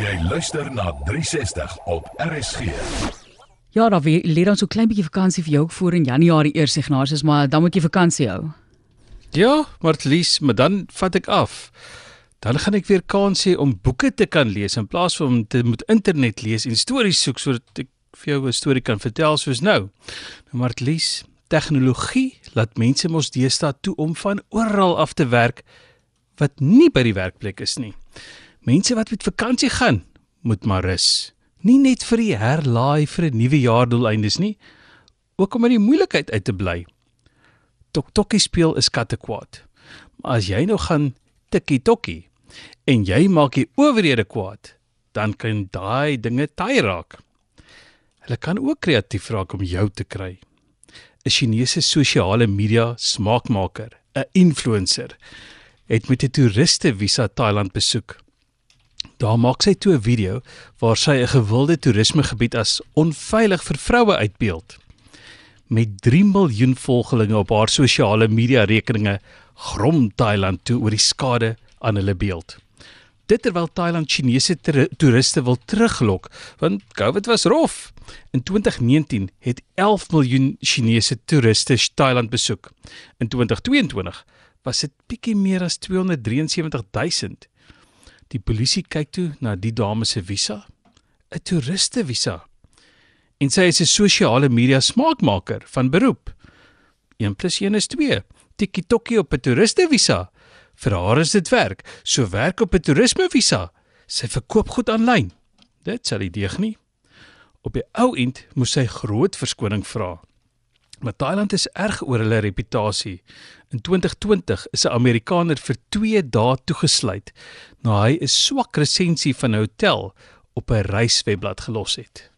Jy luister na 360 op RSG. Ja, daar weer lê dan so klein bietjie vakansie vir jou ook voor in Januarie eers Ignatius, maar dan moet jy vakansie hou. Ja, maar least, maar dan vat ek af. Dan gaan ek weer kans hê om boeke te kan lees in plaas van om te moet internet lees en stories soek sodat ek vir jou 'n storie kan vertel soos nou. Nou maar least tegnologie laat mense mos deesdae toe om van oral af te werk wat nie by die werkplek is nie. Mense wat met vakansie gaan, moet maar rus. Nie net vir die herlaai vir 'n nuwe jaardoeleindes nie, ook om uit die moeilikheid uit te bly. Tok-tokkie speel is katte kwaad. Maar as jy nou gaan tikkie-tokkie en jy maak die owerhede kwaad, dan kan daai dinge taai raak. Hulle kan ook kreatief raak om jou te kry. 'n Chinese sosiale media smaakmaker, 'n influencer, het met 'n toeriste visa Thailand besoek. Daar maak sy toe 'n video waar sy 'n gewilde toerismegebied as onveilig vir vroue uitbeeld. Met 3 miljoen volgelinge op haar sosiale media rekeninge grom Thailand toe oor die skade aan hulle beeld. Dit terwyl Thailand Chinese toeriste wil teruglok, want COVID was rof. In 2019 het 11 miljoen Chinese toeriste Thailand besoek. In 2022 was dit bietjie meer as 273 000. Die polisie kyk toe na die dame se visa, 'n toeriste visa. En sy is 'n sosiale media smaakmaker van beroep. 1 + 1 is 2. TikTokie op 'n toeriste visa. Vir haar is dit werk. So werk op 'n toerisme visa. Sy verkoop goed aanlyn. Dit sal die deeg nie. Op die ou end moes sy groot verskoning vra. Maar Thailand is erg oor hulle reputasie. In 2020 is 'n Amerikaner vir 2 dae toegesluit na hy 'n swak resensie van 'n hotel op 'n reiswebblad gelos het.